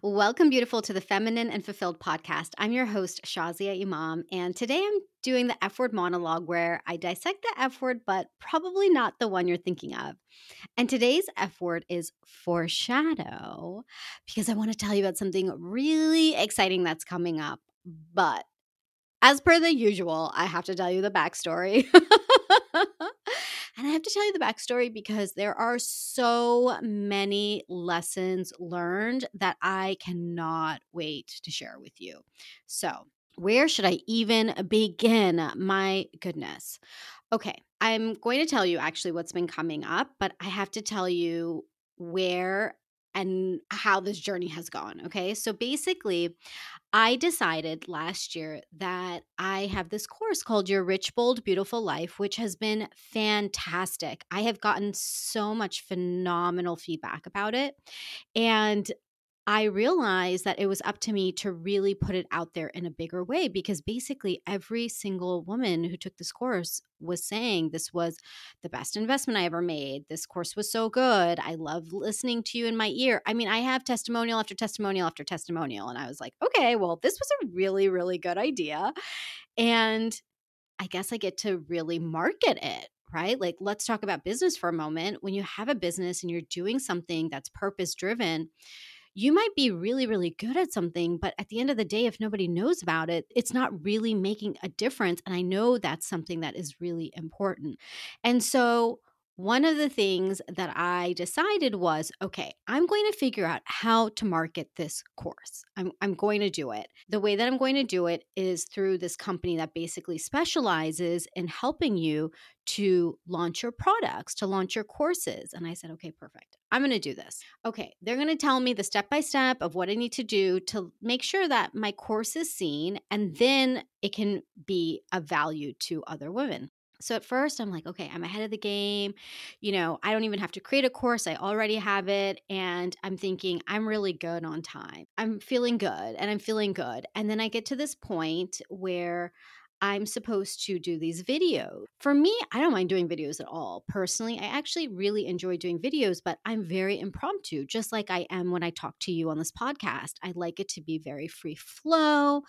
Welcome, beautiful, to the Feminine and Fulfilled podcast. I'm your host, Shazia Imam, and today I'm doing the F word monologue where I dissect the F word, but probably not the one you're thinking of. And today's F word is foreshadow because I want to tell you about something really exciting that's coming up. But as per the usual, I have to tell you the backstory. And I have to tell you the backstory because there are so many lessons learned that I cannot wait to share with you. So, where should I even begin? My goodness. Okay, I'm going to tell you actually what's been coming up, but I have to tell you where and how this journey has gone. Okay. So basically, I decided last year that I have this course called Your Rich, Bold, Beautiful Life, which has been fantastic. I have gotten so much phenomenal feedback about it. And I realized that it was up to me to really put it out there in a bigger way because basically every single woman who took this course was saying this was the best investment I ever made. This course was so good. I love listening to you in my ear. I mean, I have testimonial after testimonial after testimonial. And I was like, okay, well, this was a really, really good idea. And I guess I get to really market it right? Like, let's talk about business for a moment. When you have a business and you're doing something that's purpose driven, you might be really, really good at something, but at the end of the day, if nobody knows about it, it's not really making a difference. And I know that's something that is really important. And so, one of the things that I decided was okay, I'm going to figure out how to market this course. I'm, I'm going to do it. The way that I'm going to do it is through this company that basically specializes in helping you to launch your products, to launch your courses. And I said, okay, perfect. I'm going to do this. Okay, they're going to tell me the step by step of what I need to do to make sure that my course is seen and then it can be of value to other women. So at first, I'm like, okay, I'm ahead of the game. You know, I don't even have to create a course. I already have it. And I'm thinking, I'm really good on time. I'm feeling good and I'm feeling good. And then I get to this point where I'm supposed to do these videos. For me, I don't mind doing videos at all. Personally, I actually really enjoy doing videos, but I'm very impromptu, just like I am when I talk to you on this podcast. I like it to be very free flow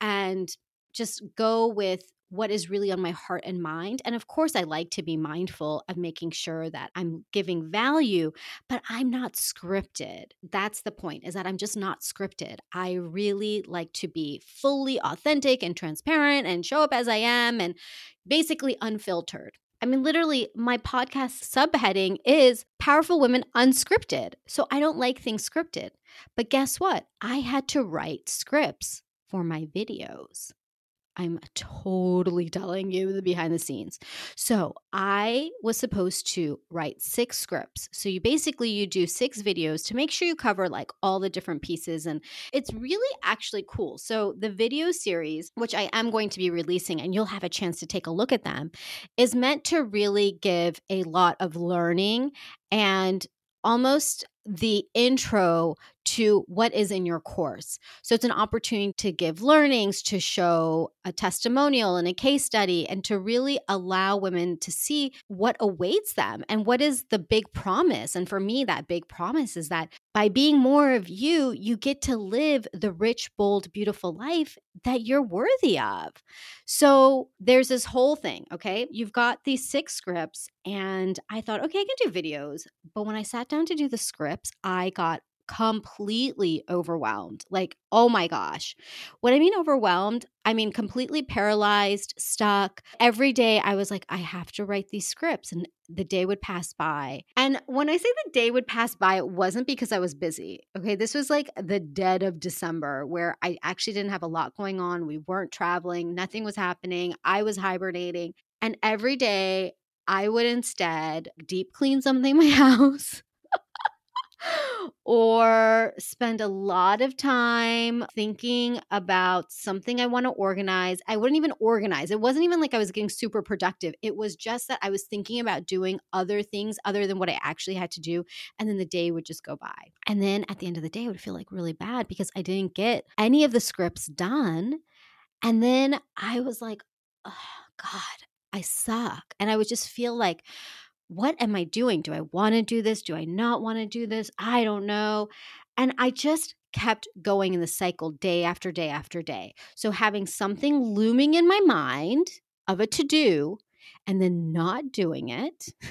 and just go with what is really on my heart and mind. And of course, I like to be mindful of making sure that I'm giving value, but I'm not scripted. That's the point, is that I'm just not scripted. I really like to be fully authentic and transparent and show up as I am and basically unfiltered. I mean, literally, my podcast subheading is Powerful Women Unscripted. So I don't like things scripted. But guess what? I had to write scripts for my videos. I'm totally telling you the behind the scenes. So, I was supposed to write six scripts. So, you basically you do six videos to make sure you cover like all the different pieces and it's really actually cool. So, the video series, which I am going to be releasing and you'll have a chance to take a look at them, is meant to really give a lot of learning and almost the intro to what is in your course. So it's an opportunity to give learnings, to show a testimonial and a case study, and to really allow women to see what awaits them and what is the big promise. And for me, that big promise is that by being more of you, you get to live the rich, bold, beautiful life that you're worthy of. So there's this whole thing, okay? You've got these six scripts, and I thought, okay, I can do videos. But when I sat down to do the scripts, I got completely overwhelmed. Like, oh my gosh. What I mean overwhelmed, I mean completely paralyzed, stuck. Every day I was like, I have to write these scripts. And the day would pass by. And when I say the day would pass by, it wasn't because I was busy. Okay. This was like the dead of December where I actually didn't have a lot going on. We weren't traveling, nothing was happening. I was hibernating. And every day I would instead deep clean something in my house or spend a lot of time thinking about something I want to organize. I wouldn't even organize. It wasn't even like I was getting super productive. It was just that I was thinking about doing other things other than what I actually had to do. And then the day would just go by. And then at the end of the day, I would feel like really bad because I didn't get any of the scripts done. And then I was like, oh, God, I suck. And I would just feel like, what am I doing? Do I want to do this? Do I not want to do this? I don't know. And I just kept going in the cycle day after day after day. So having something looming in my mind of a to do and then not doing it.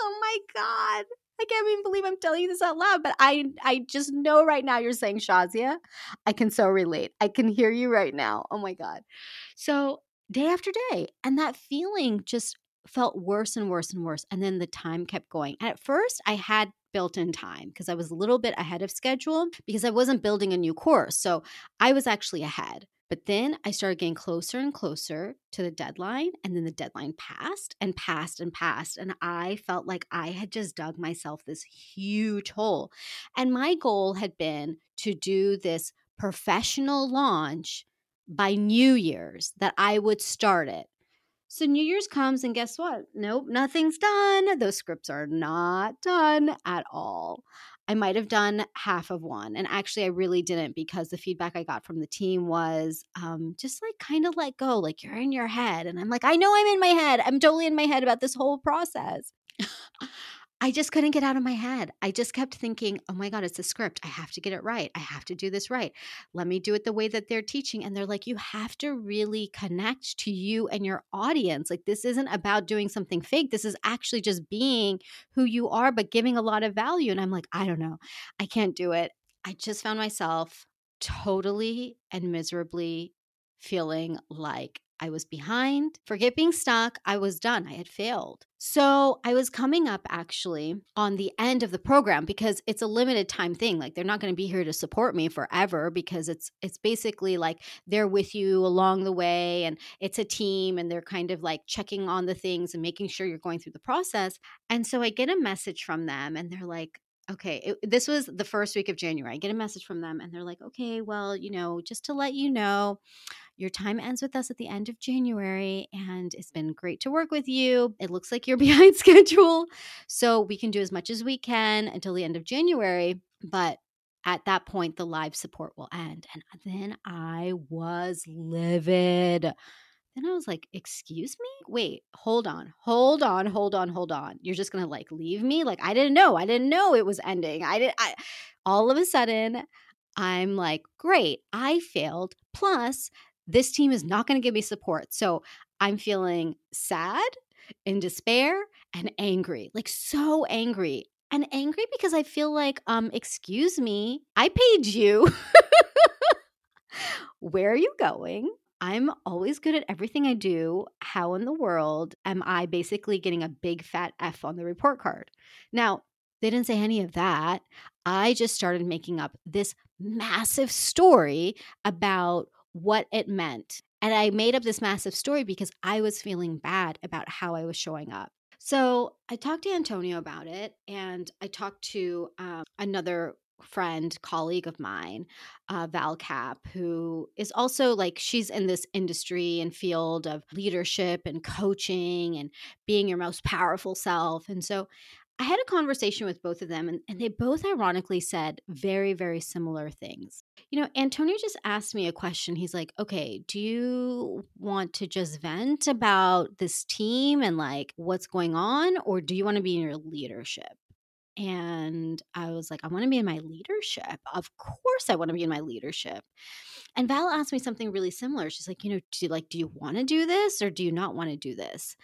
oh my God. I can't even believe I'm telling you this out loud, but I I just know right now you're saying Shazia. I can so relate. I can hear you right now. Oh my God. So day after day. And that feeling just felt worse and worse and worse. And then the time kept going. At first, I had built in time because I was a little bit ahead of schedule because I wasn't building a new course. So I was actually ahead. But then I started getting closer and closer to the deadline. And then the deadline passed and passed and passed. And I felt like I had just dug myself this huge hole. And my goal had been to do this professional launch by New Year's, that I would start it. So New Year's comes, and guess what? Nope, nothing's done. Those scripts are not done at all. I might have done half of one. And actually, I really didn't because the feedback I got from the team was um, just like kind of let go, like you're in your head. And I'm like, I know I'm in my head. I'm totally in my head about this whole process. I just couldn't get out of my head. I just kept thinking, oh my God, it's a script. I have to get it right. I have to do this right. Let me do it the way that they're teaching. And they're like, you have to really connect to you and your audience. Like, this isn't about doing something fake. This is actually just being who you are, but giving a lot of value. And I'm like, I don't know. I can't do it. I just found myself totally and miserably feeling like I was behind. Forget being stuck. I was done. I had failed. So I was coming up actually on the end of the program because it's a limited time thing. Like they're not going to be here to support me forever because it's it's basically like they're with you along the way and it's a team and they're kind of like checking on the things and making sure you're going through the process. And so I get a message from them and they're like, okay, it, this was the first week of January. I get a message from them and they're like, okay, well, you know, just to let you know, your time ends with us at the end of January, and it's been great to work with you. It looks like you're behind schedule. So we can do as much as we can until the end of January. But at that point, the live support will end. And then I was livid. Then I was like, Excuse me? Wait, hold on, hold on, hold on, hold on. You're just gonna like leave me? Like, I didn't know. I didn't know it was ending. I didn't, I, all of a sudden, I'm like, Great, I failed. Plus, this team is not to give me support. So I'm feeling sad, in despair, and angry like so angry. And angry because I feel like, um, excuse me, I paid you. Where are you going? I'm always good at everything I do. How in the world am I basically getting a big fat F on the report card? Now, they didn't say any of that. I just started making up this massive story about what it meant. And I made up this massive story because I was feeling bad about how I was showing up. So I talked to Antonio about it, and I talked to um, another friend, colleague of mine, uh, Val Cap, who is also like she's in this industry and field of leadership and coaching and being your most powerful self. And so I had a conversation with both of them, and, and they both ironically said very, very similar things. You know, Antonio just asked me a question. He's like, okay, do you want to just vent about this team and like what's going on, or do you want to be in your leadership? And I was like, I want to be in my leadership. Of course, I want to be in my leadership. And Val asked me something really similar. She's like, you know, do you, like, do you want to do this or do you not want to do this?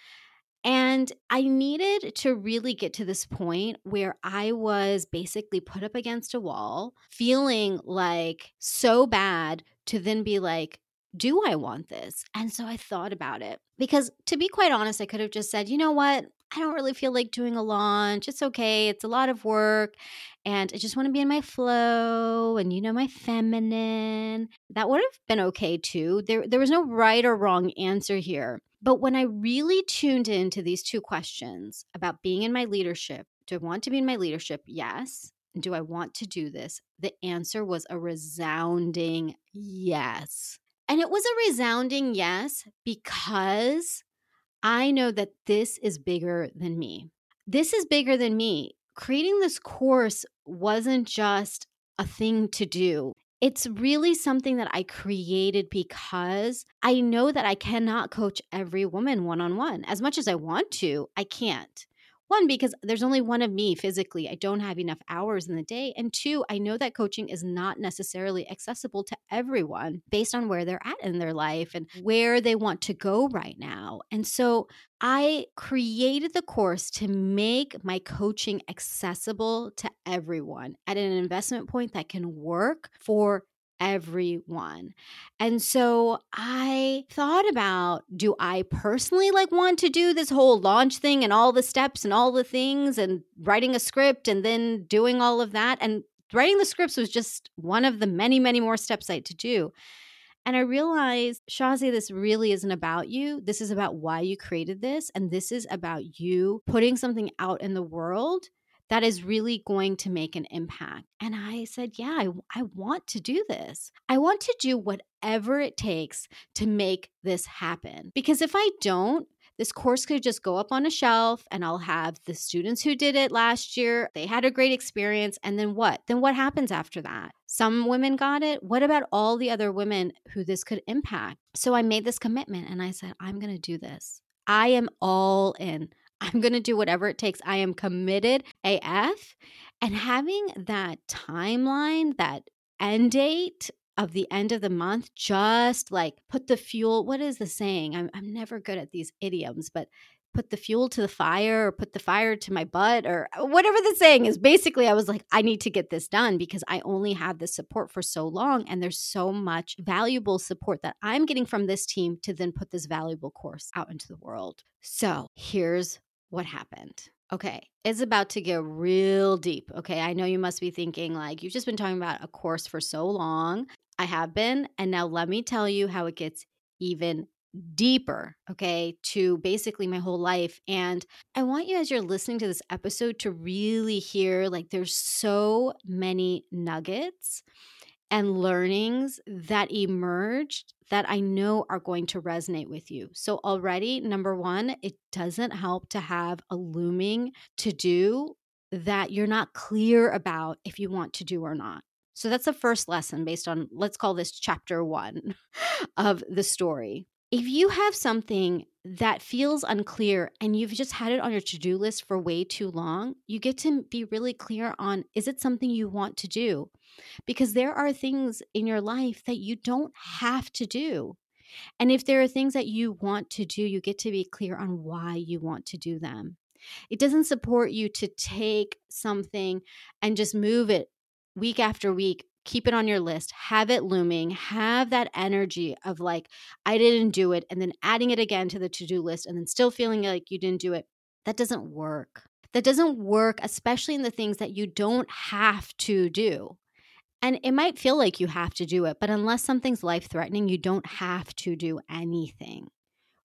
And I needed to really get to this point where I was basically put up against a wall, feeling like so bad to then be like, do I want this? And so I thought about it because to be quite honest, I could have just said, you know what? I don't really feel like doing a launch. It's okay. It's a lot of work. And I just want to be in my flow and, you know, my feminine. That would have been okay too. There, there was no right or wrong answer here. But when I really tuned into these two questions about being in my leadership, do I want to be in my leadership? Yes. Do I want to do this? The answer was a resounding yes. And it was a resounding yes because I know that this is bigger than me. This is bigger than me. Creating this course wasn't just a thing to do it's really something that I created because I know that I cannot coach every woman one on one. As much as I want to, I can't. One, because there's only one of me physically. I don't have enough hours in the day. And two, I know that coaching is not necessarily accessible to everyone based on where they're at in their life and where they want to go right now. And so I created the course to make my coaching accessible to everyone at an investment point that can work for everyone. And so I thought about do I personally like want to do this whole launch thing and all the steps and all the things and writing a script and then doing all of that and writing the scripts was just one of the many many more steps I had to do. And I realized, Shazia, this really isn't about you. This is about why you created this. And this is about you putting something out in the world that is really going to make an impact. And I said, Yeah, I, I want to do this. I want to do whatever it takes to make this happen. Because if I don't, this course could just go up on a shelf and I'll have the students who did it last year. They had a great experience. And then what? Then what happens after that? Some women got it. What about all the other women who this could impact? So I made this commitment and I said, I'm going to do this. I am all in. I'm going to do whatever it takes. I am committed AF. And having that timeline, that end date of the end of the month, just like put the fuel. What is the saying? I'm, I'm never good at these idioms, but put the fuel to the fire or put the fire to my butt or uh, whatever the saying is. Basically, I was like, I need to get this done because I only have this support for so long. And there's so much valuable support that I'm getting from this team to then put this valuable course out into the world. So here's what happened. Okay, it's about to get real deep. Okay, I know you must be thinking, like, you've just been talking about a course for so long. I have been. And now let me tell you how it gets even deeper, okay, to basically my whole life. And I want you, as you're listening to this episode, to really hear like there's so many nuggets and learnings that emerged that I know are going to resonate with you. So, already, number one, it doesn't help to have a looming to do that you're not clear about if you want to do or not. So, that's the first lesson based on, let's call this chapter one of the story. If you have something that feels unclear and you've just had it on your to do list for way too long, you get to be really clear on is it something you want to do? Because there are things in your life that you don't have to do. And if there are things that you want to do, you get to be clear on why you want to do them. It doesn't support you to take something and just move it week after week keep it on your list, have it looming, have that energy of like, I didn't do it, and then adding it again to the to do list and then still feeling like you didn't do it. That doesn't work. That doesn't work, especially in the things that you don't have to do. And it might feel like you have to do it, but unless something's life threatening, you don't have to do anything.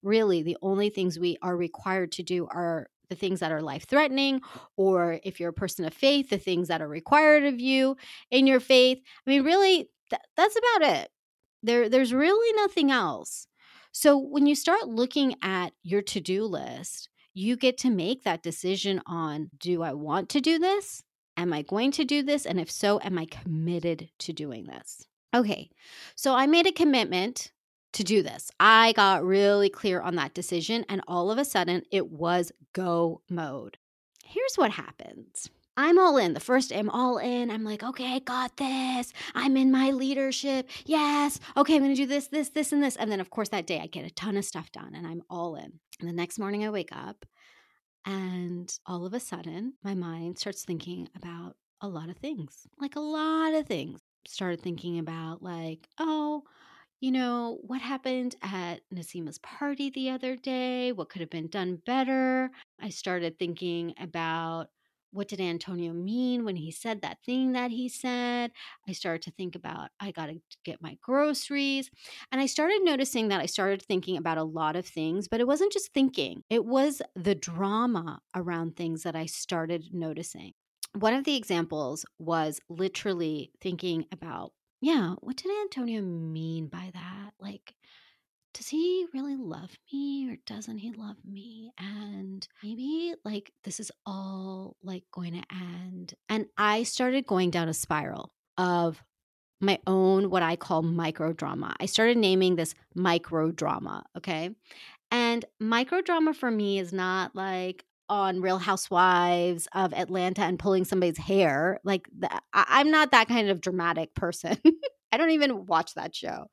Really, the only things we are required to do are the things that are life threatening, or if you're a person of faith, the things that are required of you in your faith. I mean, really, th- that's about it. There, there's really nothing else. So when you start looking at your to do list, you get to make that decision on do I want to do this? Am I going to do this? And if so, am I committed to doing this? Okay, so I made a commitment to do this. I got really clear on that decision, and all of a sudden it was go mode. Here's what happens. I'm all in. The first day I'm all in. I'm like, okay, I got this. I'm in my leadership. Yes. Okay, I'm going to do this, this, this, and this. And then, of course, that day I get a ton of stuff done and I'm all in. And the next morning I wake up and all of a sudden my mind starts thinking about a lot of things, like a lot of things. Started thinking about, like, oh, you know, what happened at Nasima's party the other day? What could have been done better? I started thinking about what did Antonio mean when he said that thing that he said? I started to think about I got to get my groceries. And I started noticing that I started thinking about a lot of things, but it wasn't just thinking, it was the drama around things that I started noticing. One of the examples was literally thinking about yeah, what did Antonio mean by that? Like, does he really love me or doesn't he love me? And maybe like this is all like going to end. And I started going down a spiral of my own, what I call micro drama. I started naming this micro drama. Okay. And micro drama for me is not like, on Real Housewives of Atlanta and pulling somebody's hair. Like, I, I'm not that kind of dramatic person. I don't even watch that show.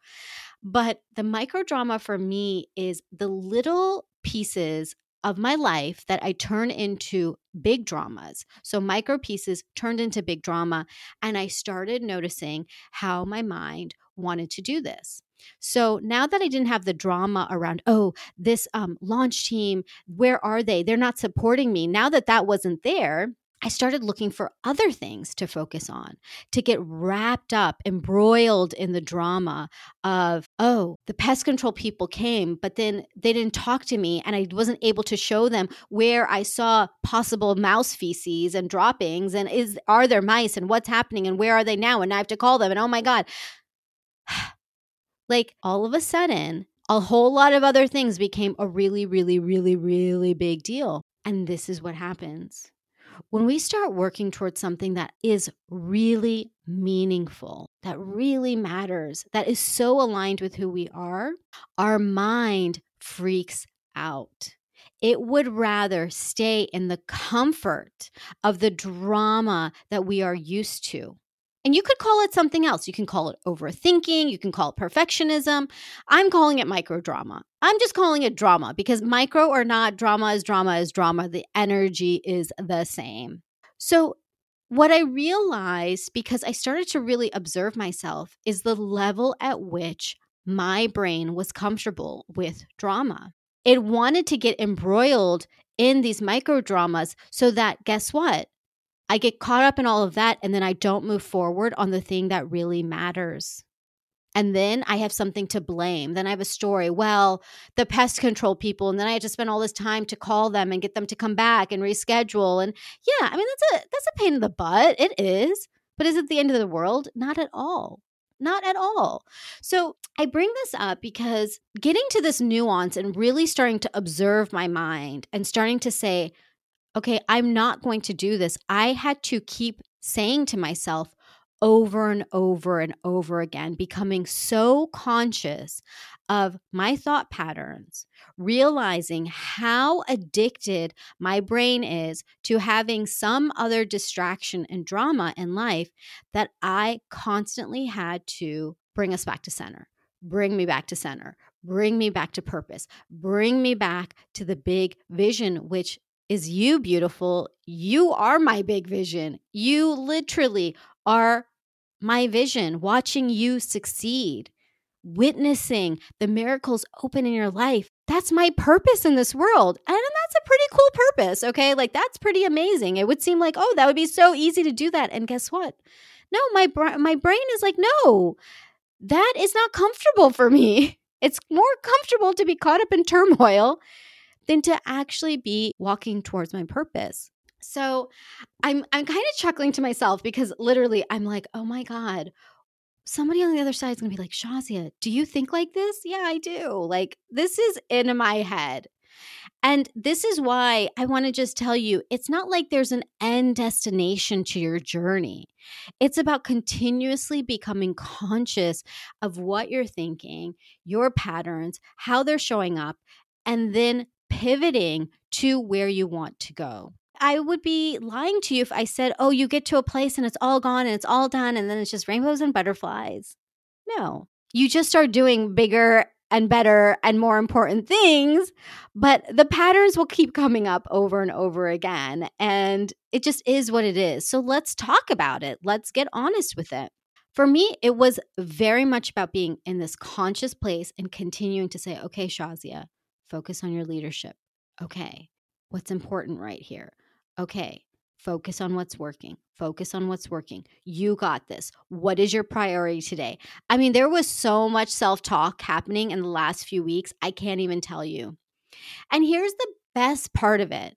But the micro drama for me is the little pieces of my life that I turn into big dramas. So micro pieces turned into big drama. And I started noticing how my mind wanted to do this. So now that I didn't have the drama around, oh, this um, launch team, where are they? They're not supporting me. Now that that wasn't there, I started looking for other things to focus on, to get wrapped up, embroiled in the drama of, oh, the pest control people came, but then they didn't talk to me and I wasn't able to show them where I saw possible mouse feces and droppings and is are there mice and what's happening and where are they now? And I have to call them and oh my God. Like all of a sudden, a whole lot of other things became a really, really, really, really big deal. And this is what happens when we start working towards something that is really meaningful, that really matters, that is so aligned with who we are, our mind freaks out. It would rather stay in the comfort of the drama that we are used to. And you could call it something else. You can call it overthinking. You can call it perfectionism. I'm calling it micro drama. I'm just calling it drama because micro or not, drama is drama is drama. The energy is the same. So, what I realized because I started to really observe myself is the level at which my brain was comfortable with drama. It wanted to get embroiled in these micro dramas so that, guess what? I get caught up in all of that and then I don't move forward on the thing that really matters. And then I have something to blame. Then I have a story. Well, the pest control people, and then I had to spend all this time to call them and get them to come back and reschedule. And yeah, I mean that's a that's a pain in the butt. It is. But is it the end of the world? Not at all. Not at all. So I bring this up because getting to this nuance and really starting to observe my mind and starting to say, okay, I'm not going to do this. I had to keep saying to myself over and over and over again, becoming so conscious of my thought patterns, realizing how addicted my brain is to having some other distraction and drama in life that I constantly had to bring us back to center. Bring me back to center, bring me back to purpose, bring me back to the big vision, which is you, beautiful. You are my big vision. You literally are my vision, watching you succeed, witnessing the miracles open in your life. That's my purpose in this world. And that's a pretty cool purpose. Okay. Like, that's pretty amazing. It would seem like, oh, that would be so easy to do that. And guess what? No, my, br- my brain is like, no, that is not comfortable for me. It's more comfortable to be caught up in turmoil than to actually be walking towards my purpose. So I'm I'm kind of chuckling to myself because literally I'm like, oh my God, somebody on the other side is gonna be like, Shazia, do you think like this? Yeah, I do. Like this is in my head. And this is why I want to just tell you it's not like there's an end destination to your journey. It's about continuously becoming conscious of what you're thinking, your patterns, how they're showing up, and then pivoting to where you want to go. I would be lying to you if I said, oh, you get to a place and it's all gone and it's all done and then it's just rainbows and butterflies. No, you just start doing bigger and better and more important things, but the patterns will keep coming up over and over again. And it just is what it is. So let's talk about it. Let's get honest with it. For me, it was very much about being in this conscious place and continuing to say, okay, Shazia, Focus on your leadership. Okay. What's important right here? Okay. Focus on what's working. Focus on what's working. You got this. What is your priority today? I mean, there was so much self talk happening in the last few weeks. I can't even tell you. And here's the best part of it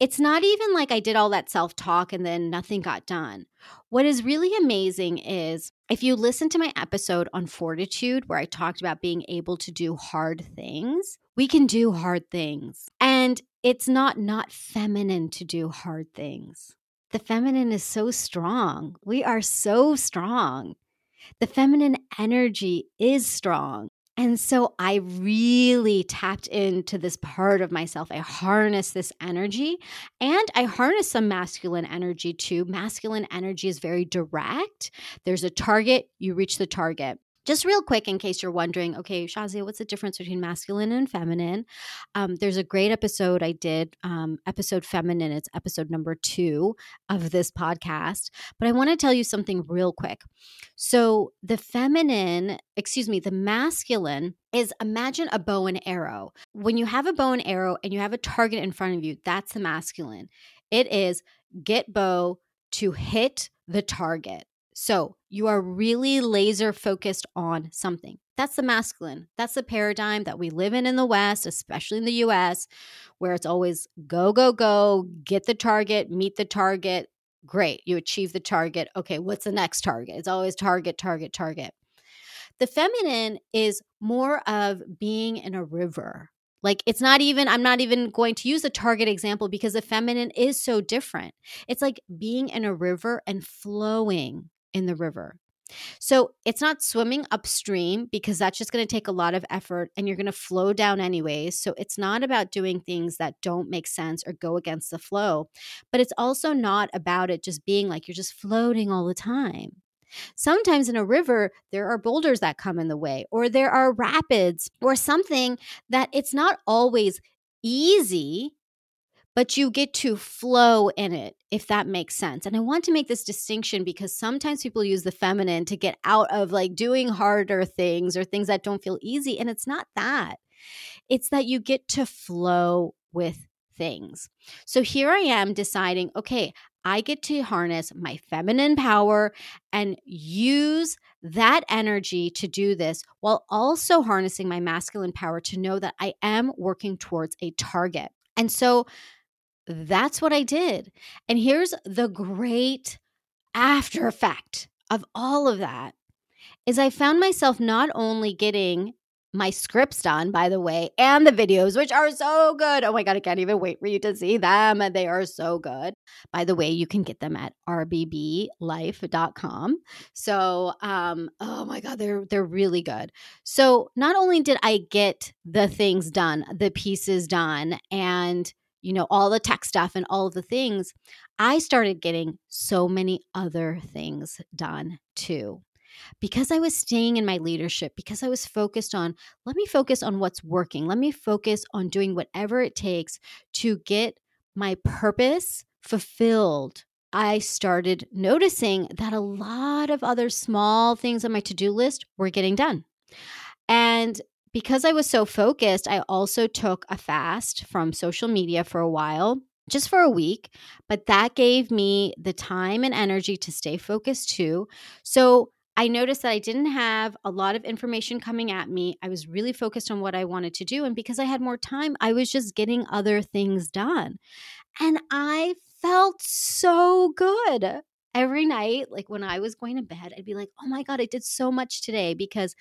it's not even like I did all that self talk and then nothing got done. What is really amazing is if you listen to my episode on fortitude, where I talked about being able to do hard things, we can do hard things. And it's not not feminine to do hard things. The feminine is so strong. We are so strong. The feminine energy is strong. And so I really tapped into this part of myself. I harnessed this energy and I harnessed some masculine energy too. Masculine energy is very direct. There's a target, you reach the target just real quick, in case you're wondering, okay, Shazia, what's the difference between masculine and feminine? Um, there's a great episode I did, um, episode feminine. It's episode number two of this podcast. But I want to tell you something real quick. So, the feminine, excuse me, the masculine is imagine a bow and arrow. When you have a bow and arrow and you have a target in front of you, that's the masculine. It is get bow to hit the target. So you are really laser focused on something. That's the masculine. That's the paradigm that we live in in the West, especially in the US, where it's always go, go, go, get the target, meet the target. Great. You achieve the target. Okay, what's the next target? It's always target, target, target. The feminine is more of being in a river. Like it's not even, I'm not even going to use a target example because the feminine is so different. It's like being in a river and flowing in the river. So it's not swimming upstream because that's just going to take a lot of effort and you're going to flow down anyways. So it's not about doing things that don't make sense or go against the flow, but it's also not about it just being like you're just floating all the time. Sometimes in a river, there are boulders that come in the way, or there are rapids, or something that it's not always easy but you get to flow in it, if that makes sense. And I want to make this distinction because sometimes people use the feminine to get out of like doing harder things or things that don't feel easy. And it's not that, it's that you get to flow with things. So here I am deciding, okay, I get to harness my feminine power and use that energy to do this while also harnessing my masculine power to know that I am working towards a target. And so that's what I did. And here's the great after effect of all of that is I found myself not only getting my scripts done, by the way, and the videos, which are so good. Oh my God, I can't even wait for you to see them. They are so good. By the way, you can get them at rbblife.com. So, um, oh my God, they're they're really good. So not only did I get the things done, the pieces done, and you know, all the tech stuff and all the things, I started getting so many other things done too. Because I was staying in my leadership, because I was focused on, let me focus on what's working. Let me focus on doing whatever it takes to get my purpose fulfilled. I started noticing that a lot of other small things on my to do list were getting done. And because I was so focused, I also took a fast from social media for a while, just for a week, but that gave me the time and energy to stay focused too. So I noticed that I didn't have a lot of information coming at me. I was really focused on what I wanted to do. And because I had more time, I was just getting other things done. And I felt so good every night. Like when I was going to bed, I'd be like, oh my God, I did so much today because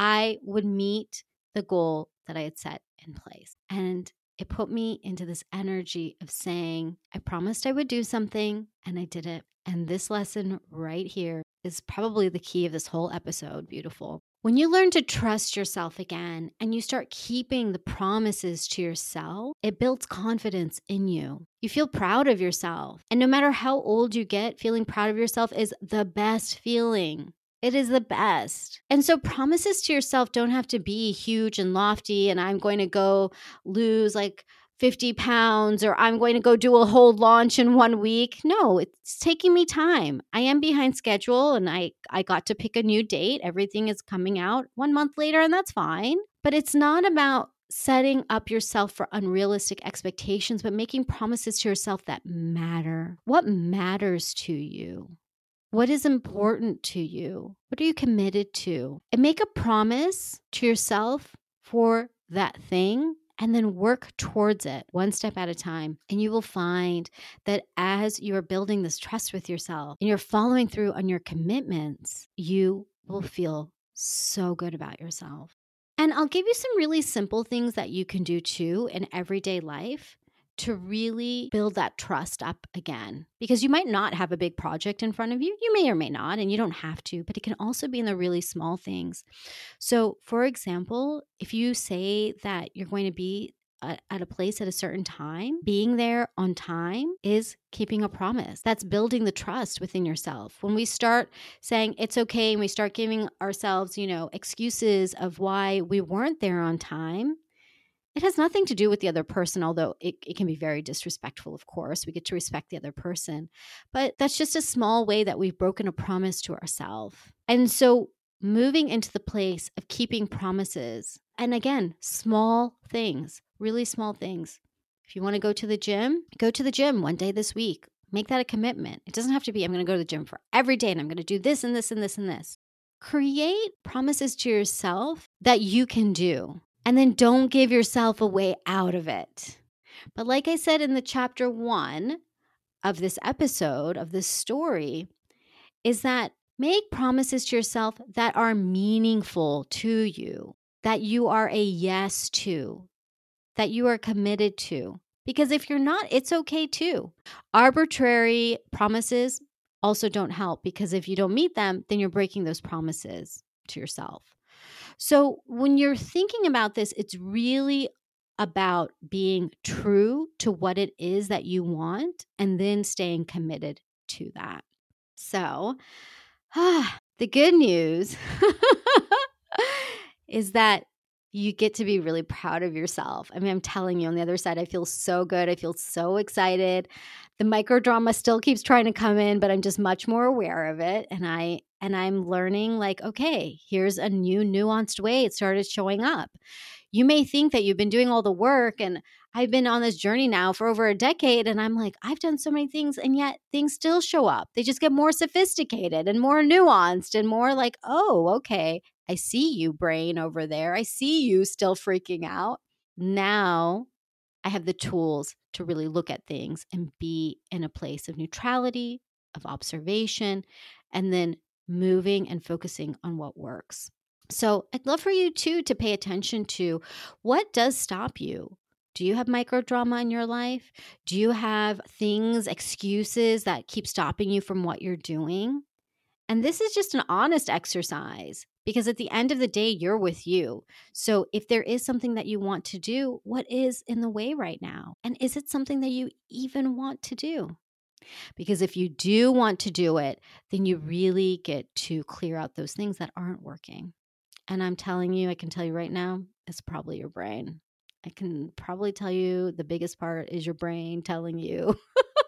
I would meet the goal that I had set in place. And it put me into this energy of saying, I promised I would do something and I did it. And this lesson right here is probably the key of this whole episode. Beautiful. When you learn to trust yourself again and you start keeping the promises to yourself, it builds confidence in you. You feel proud of yourself. And no matter how old you get, feeling proud of yourself is the best feeling. It is the best. And so promises to yourself don't have to be huge and lofty and I'm going to go lose like 50 pounds or I'm going to go do a whole launch in one week. No, it's taking me time. I am behind schedule and I I got to pick a new date. Everything is coming out 1 month later and that's fine. But it's not about setting up yourself for unrealistic expectations, but making promises to yourself that matter. What matters to you? What is important to you? What are you committed to? And make a promise to yourself for that thing and then work towards it one step at a time. And you will find that as you are building this trust with yourself and you're following through on your commitments, you will feel so good about yourself. And I'll give you some really simple things that you can do too in everyday life to really build that trust up again. Because you might not have a big project in front of you. You may or may not, and you don't have to, but it can also be in the really small things. So, for example, if you say that you're going to be at a place at a certain time, being there on time is keeping a promise. That's building the trust within yourself. When we start saying it's okay and we start giving ourselves, you know, excuses of why we weren't there on time, it has nothing to do with the other person, although it, it can be very disrespectful, of course. We get to respect the other person. But that's just a small way that we've broken a promise to ourselves. And so moving into the place of keeping promises, and again, small things, really small things. If you want to go to the gym, go to the gym one day this week. Make that a commitment. It doesn't have to be, I'm going to go to the gym for every day and I'm going to do this and this and this and this. Create promises to yourself that you can do and then don't give yourself a way out of it. But like I said in the chapter one of this episode, of this story, is that make promises to yourself that are meaningful to you, that you are a yes to, that you are committed to. Because if you're not, it's okay too. Arbitrary promises also don't help because if you don't meet them, then you're breaking those promises to yourself. So when you're thinking about this, it's really about being true to what it is that you want and then staying committed to that. So, ah, the good news is that you get to be really proud of yourself. I mean, I'm telling you, on the other side, I feel so good. I feel so excited. The micro drama still keeps trying to come in, but I'm just much more aware of it. And I and I'm learning like, okay, here's a new nuanced way it started showing up. You may think that you've been doing all the work and I've been on this journey now for over a decade and I'm like, I've done so many things and yet things still show up. They just get more sophisticated and more nuanced and more like, oh, okay, I see you, brain over there. I see you still freaking out. Now I have the tools to really look at things and be in a place of neutrality, of observation, and then moving and focusing on what works. So, I'd love for you too to pay attention to what does stop you. Do you have micro drama in your life? Do you have things, excuses that keep stopping you from what you're doing? And this is just an honest exercise because at the end of the day, you're with you. So if there is something that you want to do, what is in the way right now? And is it something that you even want to do? Because if you do want to do it, then you really get to clear out those things that aren't working. And I'm telling you, I can tell you right now, it's probably your brain. I can probably tell you the biggest part is your brain telling you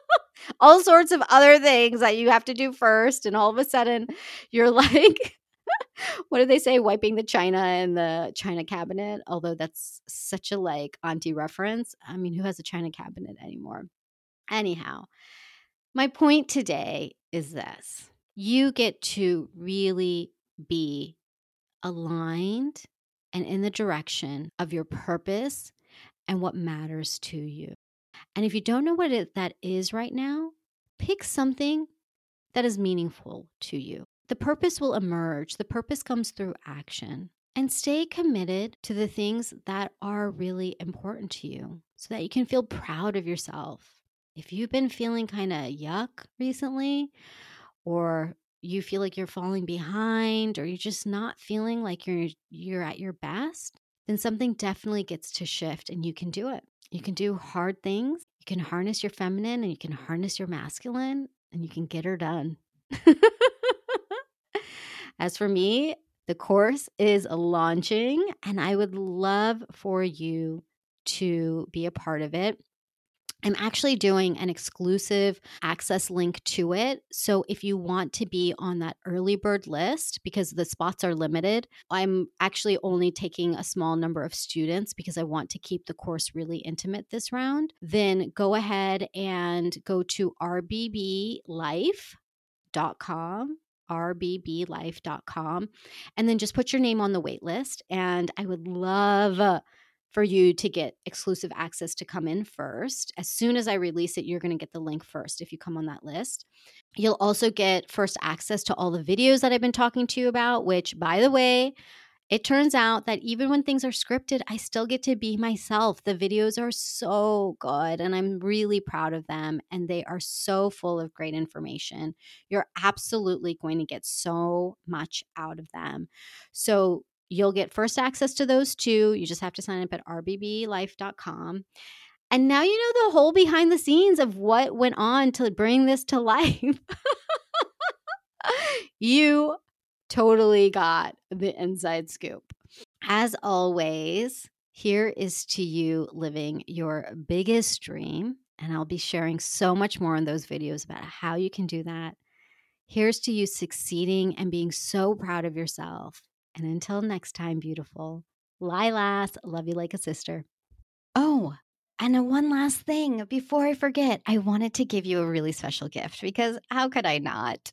all sorts of other things that you have to do first. And all of a sudden, you're like, what do they say? Wiping the china in the china cabinet. Although that's such a like auntie reference. I mean, who has a china cabinet anymore? Anyhow, my point today is this you get to really be aligned and in the direction of your purpose and what matters to you. And if you don't know what it, that is right now, pick something that is meaningful to you. The purpose will emerge, the purpose comes through action. And stay committed to the things that are really important to you so that you can feel proud of yourself. If you've been feeling kind of yuck recently, or you feel like you're falling behind or you're just not feeling like you're you're at your best, then something definitely gets to shift and you can do it. You can do hard things. You can harness your feminine and you can harness your masculine and you can get her done. As for me, the course is launching and I would love for you to be a part of it. I'm actually doing an exclusive access link to it. So if you want to be on that early bird list, because the spots are limited, I'm actually only taking a small number of students because I want to keep the course really intimate this round. Then go ahead and go to rbblife.com rbblife.com and then just put your name on the wait list and i would love uh, for you to get exclusive access to come in first. As soon as I release it, you're going to get the link first if you come on that list. You'll also get first access to all the videos that I've been talking to you about, which, by the way, It turns out that even when things are scripted, I still get to be myself. The videos are so good and I'm really proud of them. And they are so full of great information. You're absolutely going to get so much out of them. So you'll get first access to those too. You just have to sign up at rbblife.com. And now you know the whole behind the scenes of what went on to bring this to life. you totally got the inside scoop. As always, here is to you living your biggest dream. And I'll be sharing so much more in those videos about how you can do that. Here's to you succeeding and being so proud of yourself. And until next time, beautiful, Lilas, love you like a sister. Oh, and one last thing before I forget, I wanted to give you a really special gift because how could I not?